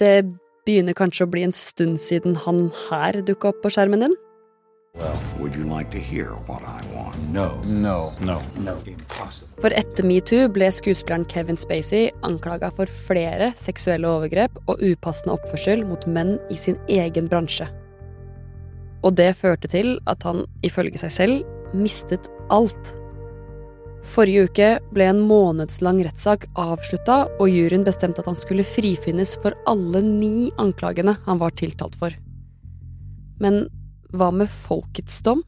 Det begynner kanskje å bli en stund siden han her dukka opp på skjermen din? Well, like. No. No. No. For etter metoo ble skuespilleren Kevin Spacey anklaga for flere seksuelle overgrep og upassende oppførsel mot menn i sin egen bransje. Og det førte til at han, ifølge seg selv, mistet alt. Forrige uke ble en månedslang rettssak avslutta, og juryen bestemte at han skulle frifinnes for alle ni anklagene han var tiltalt for. Men hva med folkets dom?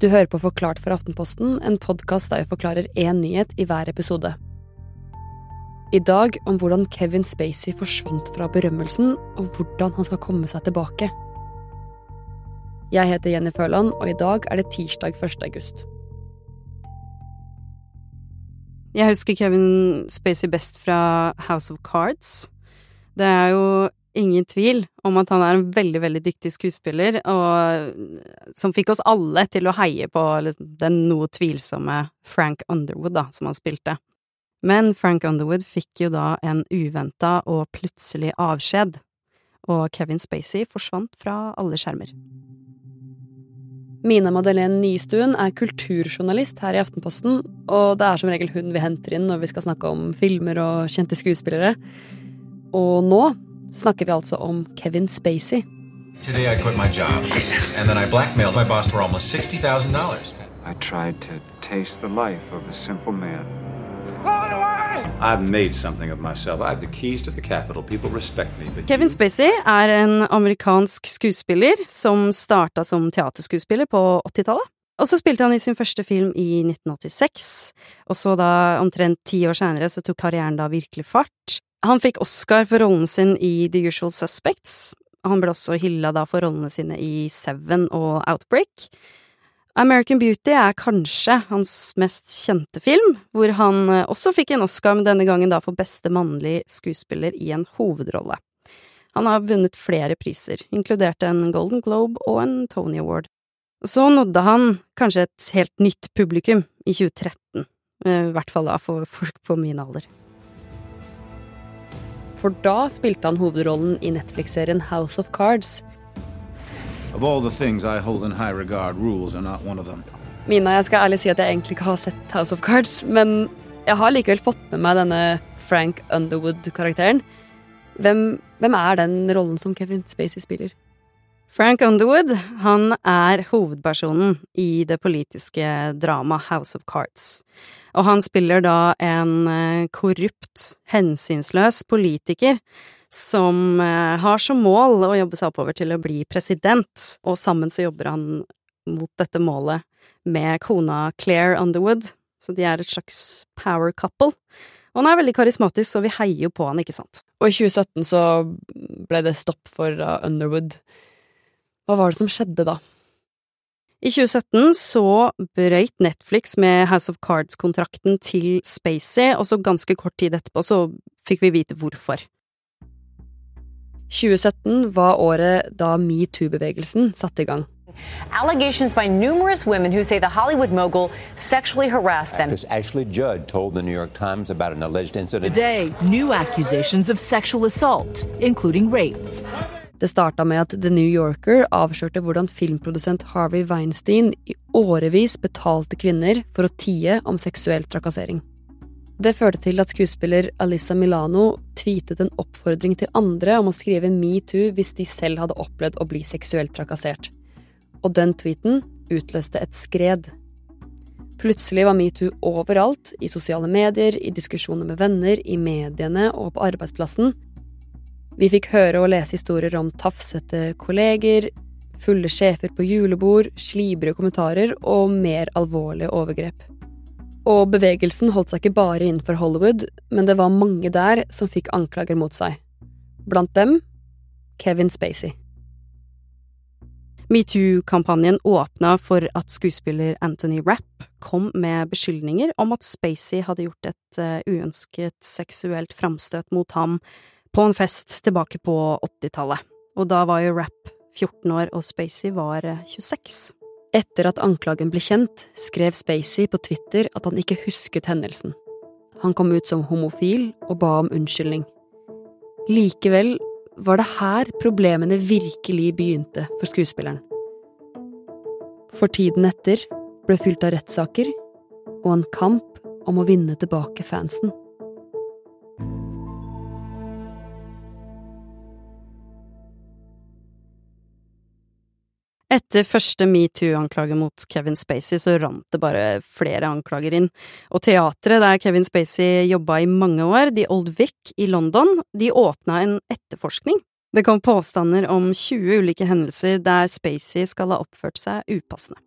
Du hører på Forklart for Aftenposten, en podkast der jeg forklarer én nyhet i hver episode. I dag om hvordan Kevin Spacey forsvant fra berømmelsen, og hvordan han skal komme seg tilbake. Jeg heter Jenny Føland, og i dag er det tirsdag 1. august. Jeg husker Kevin Spacey best fra House of Cards. Det er jo ingen tvil om at han er en veldig, veldig dyktig skuespiller, og som fikk oss alle til å heie på den noe tvilsomme Frank Underwood, da, som han spilte. Men Frank Underwood fikk jo da en uventa og plutselig avskjed, og Kevin Spacey forsvant fra alle skjermer. Mina Madeleine Nystuen er kulturjournalist her i Aftenposten, og det er som regel hun vi henter inn når vi skal snakke om filmer og kjente skuespillere. Og nå snakker vi altså om Kevin Spacey. Today I quit my job, and then I blackmailed my boss for almost $60,000. I tried to taste the life of a simple man. Kevin Spacey er en amerikansk skuespiller som starta som teaterskuespiller på 80-tallet. Og så spilte han i sin første film i 1986, og så da omtrent ti år seinere så tok karrieren da virkelig fart. Han fikk Oscar for rollen sin i The Usual Suspects. Han ble også hylla da for rollene sine i Seven og Outbreak. American Beauty er kanskje hans mest kjente film, hvor han eh, også fikk en Oscar, men denne gangen da for beste mannlig skuespiller i en hovedrolle. Han har vunnet flere priser, inkludert en Golden Globe og en Tony Award. Så nådde han kanskje et helt nytt publikum i 2013, eh, i hvert fall da for folk på min alder. For da spilte han hovedrollen i Netflix-serien House of Cards. Of all the things I hold in high regard, rules are not one of them. Mina, jeg skal ærlig si at jeg egentlig ikke har sett House of Cards, men jeg har likevel fått med meg denne Frank Underwood-karakteren. Hvem, hvem er den rollen som Kevin Spacey spiller? Frank Underwood, han er hovedpersonen i det politiske dramaet House of Cards. Og han spiller da en eh, korrupt, hensynsløs politiker som eh, har som mål å jobbe seg oppover til å bli president, og sammen så jobber han mot dette målet med kona Claire Underwood, så de er et slags power couple. Og han er veldig karismatisk, så vi heier jo på han, ikke sant? Og i 2017 så ble det stopp for uh, Underwood. Hva var det som skjedde da? I 2017 så brøyt Netflix med House of Cards-kontrakten til Spacey, og så ganske kort tid etterpå så fikk vi vite hvorfor. 2017 var året da metoo-bevegelsen satte i gang. Allegations by numerous women who say the Hollywood mogul sexually harassed them. Actress Ashley Judd told the New York Times about an alleged incident. Today, new accusations of sexual assault, including rape. Det starta med at The New Yorker avslørte hvordan filmprodusent Harvey Weinstein i årevis betalte kvinner for å tie om seksuell trakassering. Det førte til at skuespiller Alissa Milano tweetet en oppfordring til andre om å skrive metoo hvis de selv hadde opplevd å bli seksuelt trakassert. Og den tweeten utløste et skred. Plutselig var metoo overalt, i sosiale medier, i diskusjoner med venner, i mediene og på arbeidsplassen. Vi fikk høre og lese historier om tafsete kolleger, fulle sjefer på julebord, slibrige kommentarer og mer alvorlige overgrep. Og bevegelsen holdt seg ikke bare innenfor Hollywood, men det var mange der som fikk anklager mot seg. Blant dem Kevin Spacey. Metoo-kampanjen åpna for at skuespiller Anthony Rapp kom med beskyldninger om at Spacey hadde gjort et uh, uønsket seksuelt framstøt mot ham på en fest tilbake på 80-tallet. Og da var jo Rapp 14 år, og Spacey var uh, 26. Etter at anklagen ble kjent, skrev Spacey på Twitter at han ikke husket hendelsen. Han kom ut som homofil og ba om unnskyldning. Likevel var det her problemene virkelig begynte for skuespilleren. For tiden etter ble fylt av rettssaker og en kamp om å vinne tilbake fansen. Etter første metoo-anklage mot Kevin Spacey så rant det bare flere anklager inn, og teatret der Kevin Spacey jobba i mange år, The Old Vic i London, de åpna en etterforskning. Det kom påstander om 20 ulike hendelser der Spacey skal ha oppført seg upassende.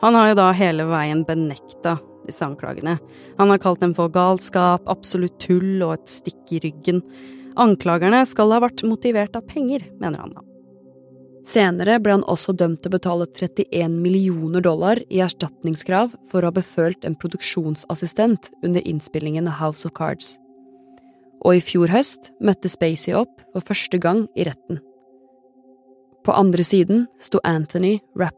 Han har jo da hele veien benekta disse anklagene. Han har kalt dem for galskap, absolutt tull og et stikk i ryggen. Anklagerne skal ha vært motivert av penger, mener han da. Senere ble han også dømt til å betale 31 millioner dollar i erstatningskrav for å ha befølt en produksjonsassistent under innspillingen av House of Cards. Og i fjor høst møtte Spacey opp for første gang i retten. På andre siden sto Anthony Rapp.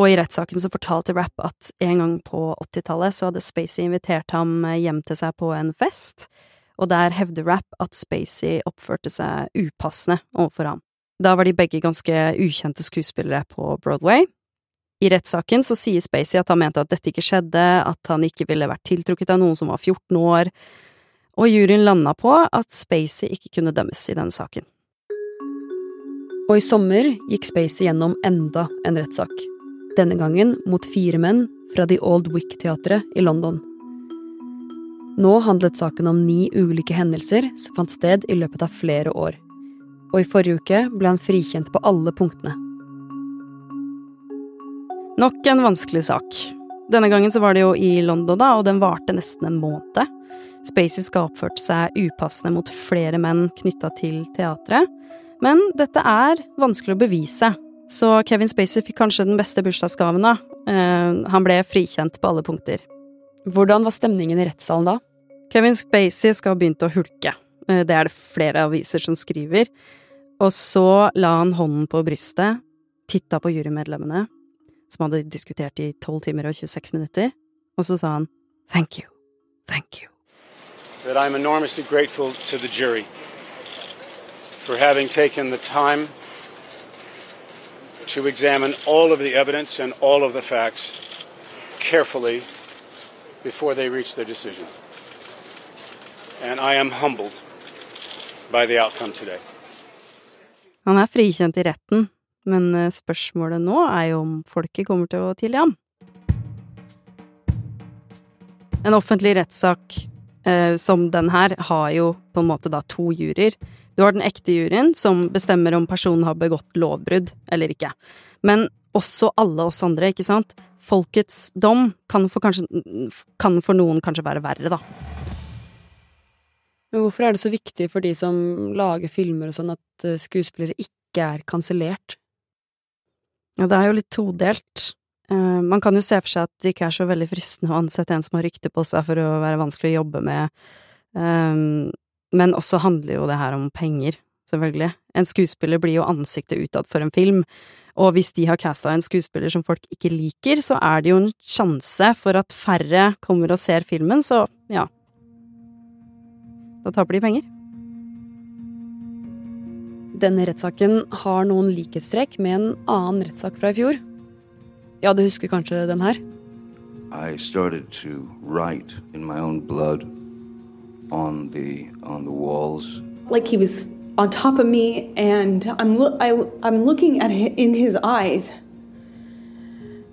Og i rettssaken så fortalte Rapp at en gang på 80-tallet så hadde Spacey invitert ham hjem til seg på en fest, og der hevder Rapp at Spacey oppførte seg upassende overfor ham. Da var de begge ganske ukjente skuespillere på Broadway. I rettssaken så sier Spacey at han mente at dette ikke skjedde, at han ikke ville vært tiltrukket av noen som var 14 år, og juryen landa på at Spacey ikke kunne dømmes i denne saken. Og i sommer gikk Spacey gjennom enda en rettssak. Denne gangen mot fire menn fra The Old Wick-teatret i London. Nå handlet saken om ni ulike hendelser som fant sted i løpet av flere år. Og i forrige uke ble han frikjent på alle punktene. Nok en vanskelig sak. Denne gangen så var det jo i London, da, og den varte nesten en måned. Spacey skal ha oppført seg upassende mot flere menn knytta til teatret. Men dette er vanskelig å bevise, så Kevin Spacey fikk kanskje den beste bursdagsgaven, da. Eh, han ble frikjent på alle punkter. Hvordan var stemningen i rettssalen da? Kevin Spacey skal ha begynt å hulke. Eh, det er det flere aviser som skriver. Og så la han hånden på brystet, titta på jurymedlemmene, som hadde diskutert i 12 timer og 26 minutter, og så sa han thank you, thank you. That I'm enormously grateful to the jury for having taken the time to examine all of the evidence and all of the facts carefully before they reach their decision. And I am humbled by the outcome today. Han er frikjent i retten, men eh, spørsmålet nå er jo om folket kommer til å tilgi ham. En offentlig rettssak eh, som den her har jo på en måte da to juryer. Du har den ekte juryen, som bestemmer om personen har begått lovbrudd eller ikke. Men også alle oss andre, ikke sant? Folkets dom kan for, kanskje, kan for noen kanskje være verre, da. Men hvorfor er det så viktig for de som lager filmer og sånn, at eh, skuespillere ikke er kansellert? Ja, det er jo litt todelt. Uh, man kan jo se for seg at det ikke er så veldig fristende å ansette en som har rykte på seg for å være vanskelig å jobbe med, um, men også handler jo det her om penger, selvfølgelig. En skuespiller blir jo ansiktet utad for en film, og hvis de har casta en skuespiller som folk ikke liker, så er det jo en sjanse for at færre kommer og ser filmen, så ja. Da taper de penger. Denne rettssaken har noen likhetstrekk med en annen rettssak fra i fjor. Ja, du husker kanskje den her? I started to write in my own blood on the on the walls. Like he was on top of me, and I'm lo- I, I'm looking at him in his eyes,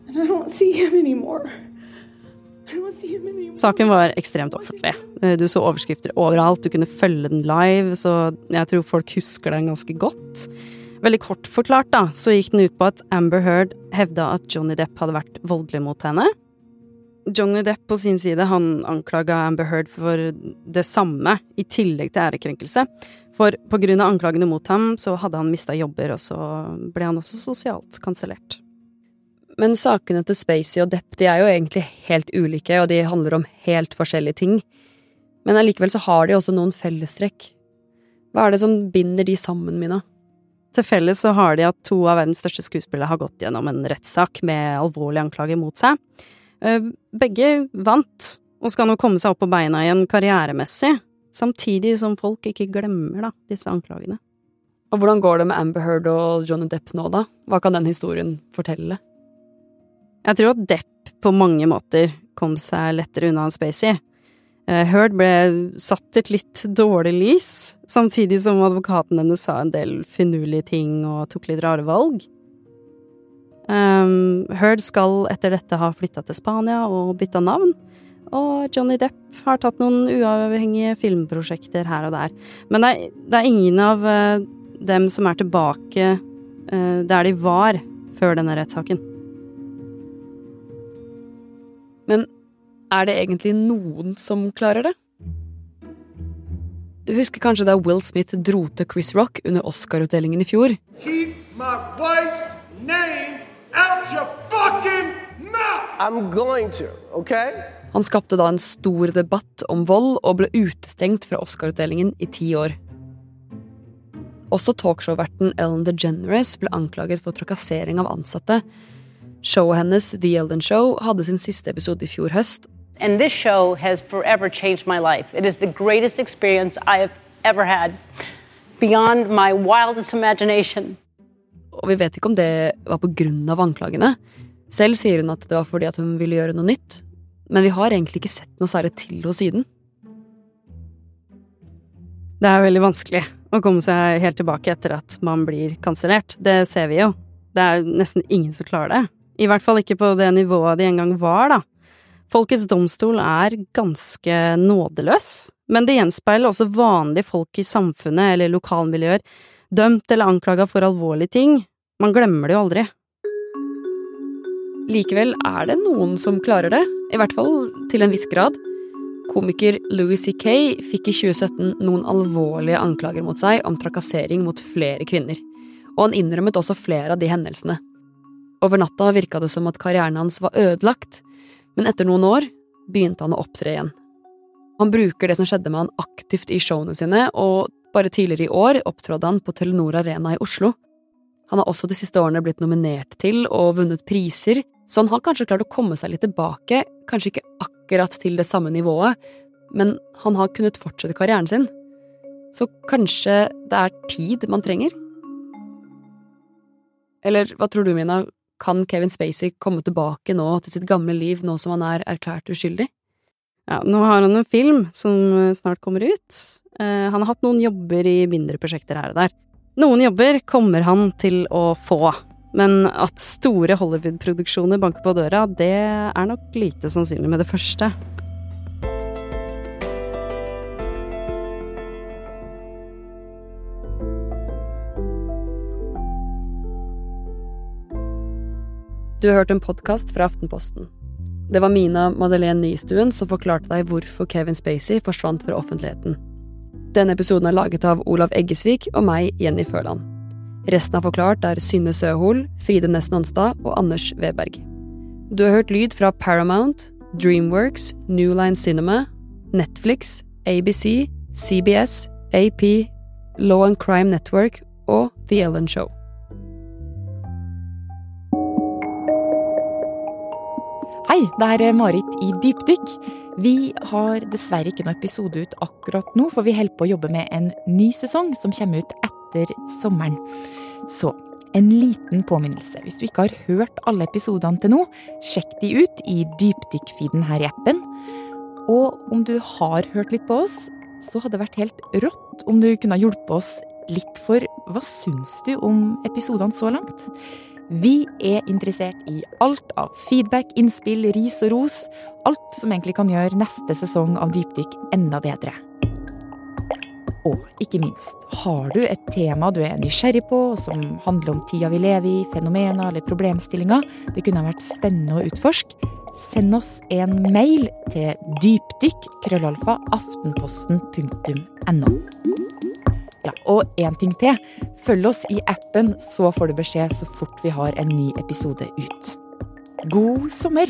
and I don't see him anymore. Saken var ekstremt offentlig. Du så overskrifter overalt, du kunne følge den live, så jeg tror folk husker den ganske godt. Veldig kort forklart, da, så gikk den ut på at Amber Heard hevda at Johnny Depp hadde vært voldelig mot henne. Johnny Depp på sin side, han anklaga Amber Heard for det samme, i tillegg til ærekrenkelse. For av anklagene mot ham, så hadde han mista jobber, og så ble han også sosialt kansellert. Men sakene til Spacey og Depp de er jo egentlig helt ulike, og de handler om helt forskjellige ting. Men allikevel så har de også noen fellestrekk. Hva er det som binder de sammen, Mina? Til felles så har de at to av verdens største skuespillere har gått gjennom en rettssak med alvorlige anklager mot seg. Eh, begge vant, og skal nå komme seg opp på beina igjen karrieremessig, samtidig som folk ikke glemmer da, disse anklagene. Og hvordan går det med Amber Heard og Johnny Depp nå, da? Hva kan den historien fortelle? Jeg tror at Depp på mange måter kom seg lettere unna enn Spacey. Eh, Heard ble satt et litt dårlig lys, samtidig som advokaten hennes sa en del finurlige ting og tok litt rare valg. Um, Heard skal etter dette ha flytta til Spania og bytta navn, og Johnny Depp har tatt noen uavhengige filmprosjekter her og der. Men det er, det er ingen av uh, dem som er tilbake uh, der de var før denne rettssaken. Men er det egentlig noen som klarer det? Du husker kanskje da Will Smith dro til Chris Rock under Oscar-utdelingen i fjor? Keep my wife's name out your fucking mouth! I'm going to, okay? Han skapte da en stor debatt om vold og ble utestengt fra Oscar-utdelingen i ti år. Også talkshow-verten Ellen DeGeneres ble anklaget for trakassering av ansatte. Showet hennes The Elden Show hadde sin siste episode i fjor høst. And this show has forever changed my life. It is the greatest experience I have ever had. Beyond my wildest imagination. Og vi vet ikke om det var av anklagene. Selv sier hun at det var fordi hun ville gjøre noe nytt. Men vi har egentlig ikke sett noe særlig til henne siden. Det er veldig vanskelig å komme seg helt tilbake etter at man blir kansellert. Det ser vi jo. Det er nesten ingen som klarer det. I hvert fall ikke på det nivået de en gang var, da. Folkets domstol er ganske nådeløs, men det gjenspeiler også vanlige folk i samfunnet eller lokalmiljøer, dømt eller anklaga for alvorlige ting. Man glemmer det jo aldri. Likevel er det noen som klarer det, i hvert fall til en viss grad. Komiker Louis C.K. fikk i 2017 noen alvorlige anklager mot seg om trakassering mot flere kvinner, og han innrømmet også flere av de hendelsene. Over natta virka det som at karrieren hans var ødelagt, men etter noen år begynte han å opptre igjen. Han bruker det som skjedde med han aktivt i showene sine, og bare tidligere i år opptrådte han på Telenor Arena i Oslo. Han har også de siste årene blitt nominert til og vunnet priser, så han har kanskje klart å komme seg litt tilbake, kanskje ikke akkurat til det samme nivået, men han har kunnet fortsette karrieren sin. Så kanskje det er tid man trenger? Eller hva tror du, Mina, kan Kevin Spacey komme tilbake nå til sitt gamle liv, nå som han er erklært uskyldig? Ja, nå har han en film som eh, snart kommer ut. Uh, han har hatt noen jobber i mindre prosjekter her og der. Noen jobber kommer han til å få, men at store Hollywood-produksjoner banker på døra, det er nok lite sannsynlig med det første. Du har hørt en podkast fra Aftenposten. Det var Mina Madeleine Nystuen som forklarte deg hvorfor Kevin Spacey forsvant fra offentligheten. Denne episoden er laget av Olav Eggesvik og meg, Jenny Føland. Resten av Forklart er Synne Søhol, Fride Næss Nonstad og Anders Weberg. Du har hørt lyd fra Paramount, Dreamworks, New Line Cinema, Netflix, ABC, CBS, AP, Law and Crime Network og The Ellen Show. Hei, det er Marit i Dypdykk. Vi har dessverre ikke noe episode ut akkurat nå, for vi holder på å jobbe med en ny sesong som kommer ut etter sommeren. Så en liten påminnelse. Hvis du ikke har hørt alle episodene til nå, sjekk de ut i dypdykkfeeden her i appen. Og om du har hørt litt på oss, så hadde det vært helt rått om du kunne ha hjulpet oss litt, for hva syns du om episodene så langt? Vi er interessert i alt av feedback, innspill, ris og ros. Alt som egentlig kan gjøre neste sesong av Dypdykk enda bedre. Og ikke minst, har du et tema du er nysgjerrig på, som handler om tida vi lever i, fenomener eller problemstillinger det kunne vært spennende å utforske, send oss en mail til dypdykk-aftenposten.no. Ja, og én ting til. Følg oss i appen, så får du beskjed så fort vi har en ny episode ut. God sommer!